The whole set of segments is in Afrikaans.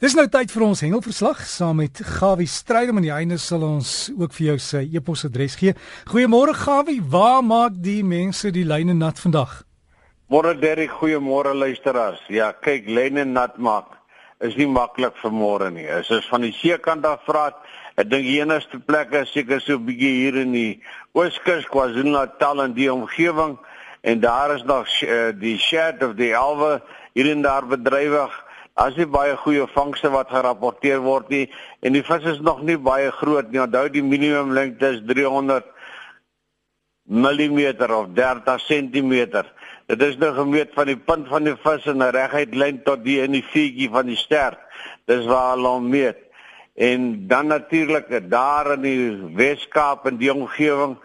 Dis nou tyd vir ons hengelverslag saam met Gawie Strydom en die einde sal ons ook vir jou sy e-posadres gee. Goeiemôre Gawie, waar maak die mense die lyne nat vandag? Môre Derrick, goeiemôre luisteraars. Ja, kyk, lyne nat maak is nie maklik vir môre nie. As ons van die seekant af praat, ek dink die enigste plek is seker so 'n bietjie hier in die Ooskus, KwaZulu-Natal en die omgewing en daar is nog uh, die shed of die alwe hier en daar bedrywig as jy baie goeie vangste wat gerapporteer word nie en die vis is nog nie baie groot nie. Onthou die minimum lengte is 300 mm of 30 cm. Dit is nou gemeet van die punt van die vis in 'n reguit lyn tot die in die vuurtjie van die stert. Dis waar hulle hom meet. En dan natuurlik daar in die Weskaap en die omgewing,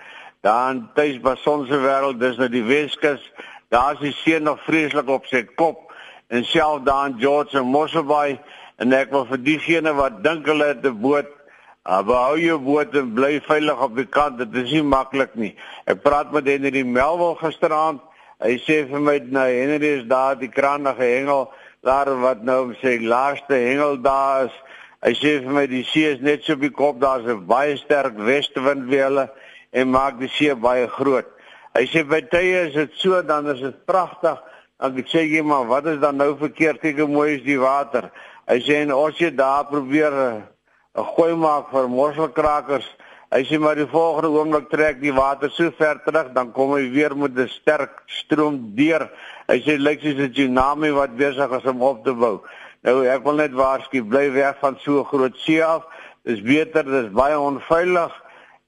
daar in Tuisbasonse wêreld, dis nou die Weskus, daar is die see nog vreeslik op sy kop en self daar in George en Mosselbaai en ek wil vir diegene wat dink hulle het 'n boot Uh, behou jou boot en bly veilig op die kant. Dit is nie maklik nie. Ek praat met Henry Melville gisteraand. Hy sê vir my nou Henry is daar die krangige hengel daar wat nou sê laaste hengel daar is. Hy sê vir my die see is net so op die kop. Daar's 'n baie sterk westewind weer hulle en maak die see baie groot. Hy sê by tye is dit so dan is dit pragtig. Dan ek sê jy maar wat is dan nou verkeerd kyk hoe mooi is die water. Hy sê en as jy daar probeer eh, 'n gooi maak vir mosselkrakers, hy sê maar die volgende oomblik trek die water so ver terug dan kom hy weer met 'n sterk stroom deur. Hy sê lyk soos 'n tsunami wat besig is om op te bou. Nou ek wil net waarsku bly weg van so groot see af. Dis beter, dis baie onveilig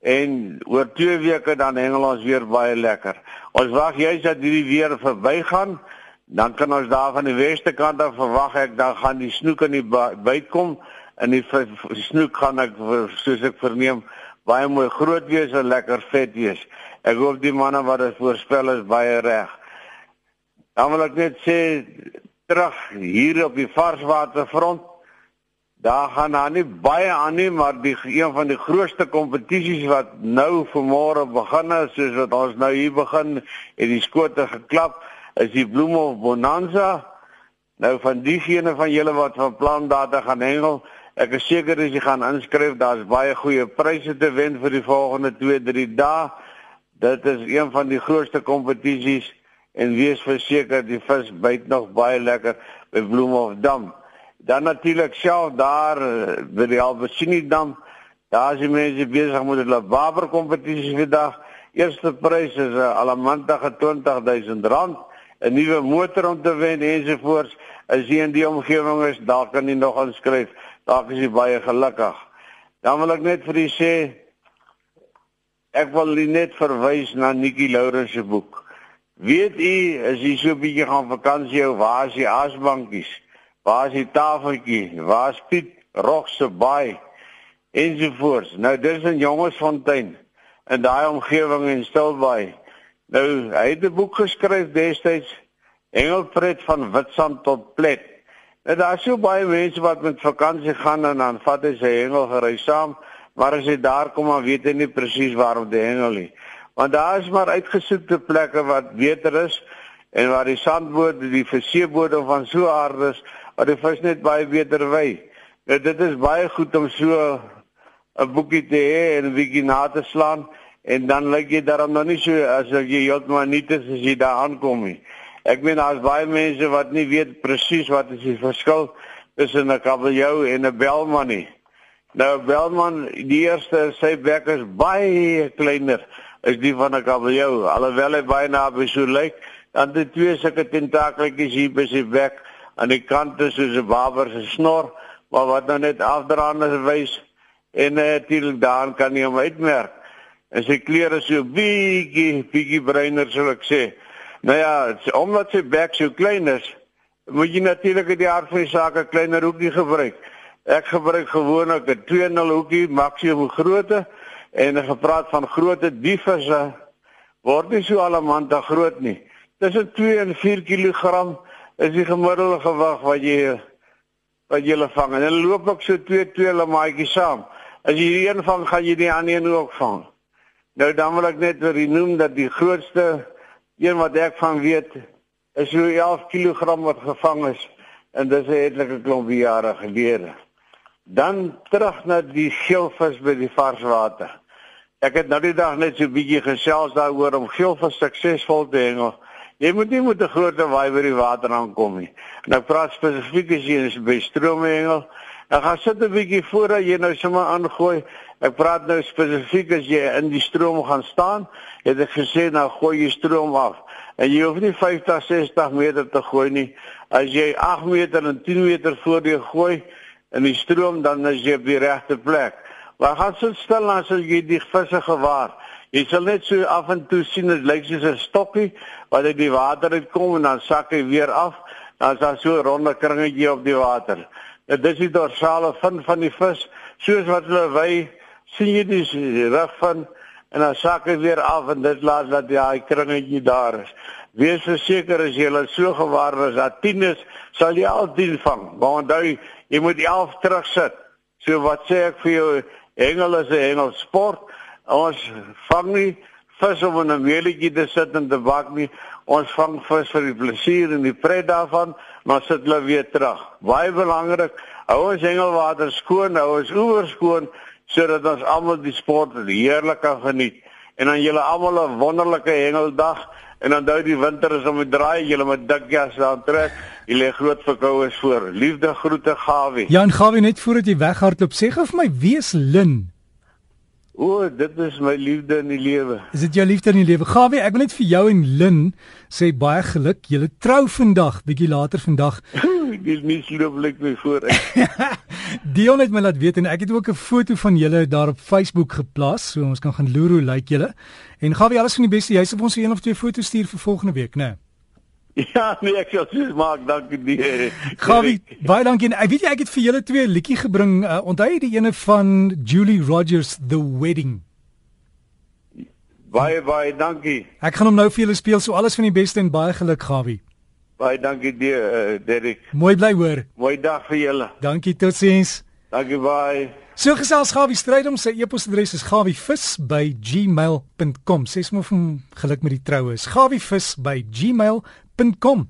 en oor 2 weke dan hengel ons weer baie lekker. Ons wag juist dat hierdie weer verbygaan dan kan ons daar van die weste kant af verwag ek dan gaan die snoek in die byt kom en die, die snoek gaan ek soos ek verneem baie mooi groot wees en lekker vet wees. Ek hoop die manne wat dit voorspel is baie reg. Dan wil ek net sê terug hier op die varswaterfront daar gaan nou nie baie aan nie maar die een van die grootste kompetisies wat nou vanmôre begin het soos wat ons nou hier begin en die skote geklap is die Bloemhof Bonanza. Nou van diegene van julle wat van plan daar te gaan hengel, ek is seker as jy gaan inskryf, daar's baie goeie pryse te wen vir die volgende 2-3 dae. Dit is een van die grootste kompetisies en wees verseker die vis byt nog baie lekker by Bloemhof Dam. Dan natuurlik self daar eh, by die Albesini Dam, daar is die mense besig met hulle waberkompetisie vandag. Eerste prys is 'n alamantige R20000 'n nuwe motor om te wen ensovoorts. As jy in die omgewing is, dalk kan jy nog aanskryf. Dalk is jy baie gelukkig. Dan wil ek net vir u sê ek wil net verwys na Nikki Lourens se boek. Weet u as jy so 'n bietjie gaan vakansie hou, waar is die asbankies? Waar is die tafeltjie? Waar is Piet Rog se baai? Ensovoorts. Nou dis 'n jongensfontein in daai omgewing in Stilbaai. Nou, hy het 'n boek geskryf destyds Engelfred van Witstrand tot Plet. Nou daar is so baie mense wat met vakansie gaan en dan vat hy sy hengel gery saam, maar as hy daar kom dan weet hy nie presies waar om die hengel nie. Want daar is maar uitgesoekte plekke wat beter is en waar die sandboorde, die verseeboorde van so aard is, waar die vis net baie beter wy. Nou dit is baie goed om so 'n boekie te hê en 'n bietjie na te slaan en dan lyk jy daarom nog nie so as jy heeltemal nie te as jy daar aankom nie. Ek meen daar's baie mense wat nie weet presies wat is die verskil tussen 'n kabeljou en 'n belman nie. Nou belman, die eerste sy bek is baie kleiner as die van 'n kabeljou, alhoewel hy baie naby so lyk. Dan die twee sulke tentakels hier by sy bek aan die kante soos 'n baber se snor, maar wat nou net afdraande wys en natuurlik uh, daar kan jy hom uitmerk en sy klere so bietjie bietjie bruiner sou ek sê. Nou ja, omdat sy bek so klein is, moet jy natuurlik die aard van die saak 'n kleiner hoekie gebruik. Ek gebruik gewoonlik 'n 2.0 hoekie maksimum grootte en ek gepraat van grootte die visse word nie so alamanta groot nie. Tussen 2 en 4 kg is die gemiddelde gewig wat jy wat jy vang. En dan loop ek so 2 2 lamaatjies saam. As jy een vang, gaan jy die ander een ook vang. Nou dan wil ek net weer noem dat die grootste een wat ek van weet is so 11 kg wat gevang is en dis 'n klomp jare gelede. Dan terug na die geelvis by die varswater. Ek het nou die dag net so 'n bietjie gesels daaroor om geelvis suksesvol te hengel. Jy moet nie met 'n groot waai by die water aankom nie. En ek praat spesifiek as jy is by stroomhengel. Ek gaan sit 'n bietjie voordat jy nou sommer aangooi. Ek praat nou spesifiek as jy in die stroom gaan staan. Het ek gesê nou gooi jy stroom af. En jy hoef nie 50, 60 meter te gooi nie. As jy 8 meter en 10 meter voor jou gooi in die stroom dan is jy op die regte plek. Maar gaan sit stil as jy die visse gewaar. Jy sal net so af en toe sien dit lyk soos 'n stokkie wat uit die water uitkom en dan sak hy weer af. Dan is daar so 'n ronde kringetjie op die water. Dit is die dorsale fin van die vis, soos wat hulle wy, sien jy die rug van en dan sak hy weer af en dit laat dat daai kringetjie daar is. Wees verseker as jy so gewaar was dat 10 is, sal jy al 10 vang. Maar onthou, jy moet 11 terugsit. So wat sê ek vir jou, hengel is 'n hengelsport. Ons vang nie vis om in 'n meeletjie te sit en te bak nie. Ons vang vis vir die plesier en die pret daarvan, maar sit hulle weer terug. Baie belangrik, hou ons hengelwater skoon, hou ons oewer skoon sodat ons almal die sport heerlik kan geniet. En dan julle almal 'n wonderlike hengeldag en dui die winter is om te draai, julle moet dik jas aan trek. Jy lê groot verkoue voor. Liefde groete Gawie. Jan Gawie net voordat jy weghardloop, sê gou vir my wie is Lin? O, dit is my liefde in die lewe. Is dit jou liefde in die lewe? Gawie, ek wil net vir jou en Lin sê baie geluk. Julle trou vandag, bietjie later vandag. Dis nie slooplik my voor. Dion het my laat weet en ek het ook 'n foto van julle daar op Facebook geplaas, so ons kan gaan loer hoe lyk julle. En Gawie, alles van die beste. Jy sê ons een of twee foto's stuur vir volgende week, né? Nee? Ja, nee, ek sal sê maak dankie die. Gawie, baie dankie. Ek weet jy ek het vir julle twee liedjie gebring. Uh, onthou jy die ene van Julie Rogers The Wedding? Baie baie dankie. Ek gaan hom nou vir julle speel. So alles van die beste en baie geluk, Gawie. Baie dankie die uh, Derek. Mooi bly hoor. Mooi dag vir julle. Dankie totsiens. Dankie baie. So gesels Gawie Strydom sy e-posadres is gawievis@gmail.com. Ses moet hom geluk met die troue is. gawievis@gmail.com.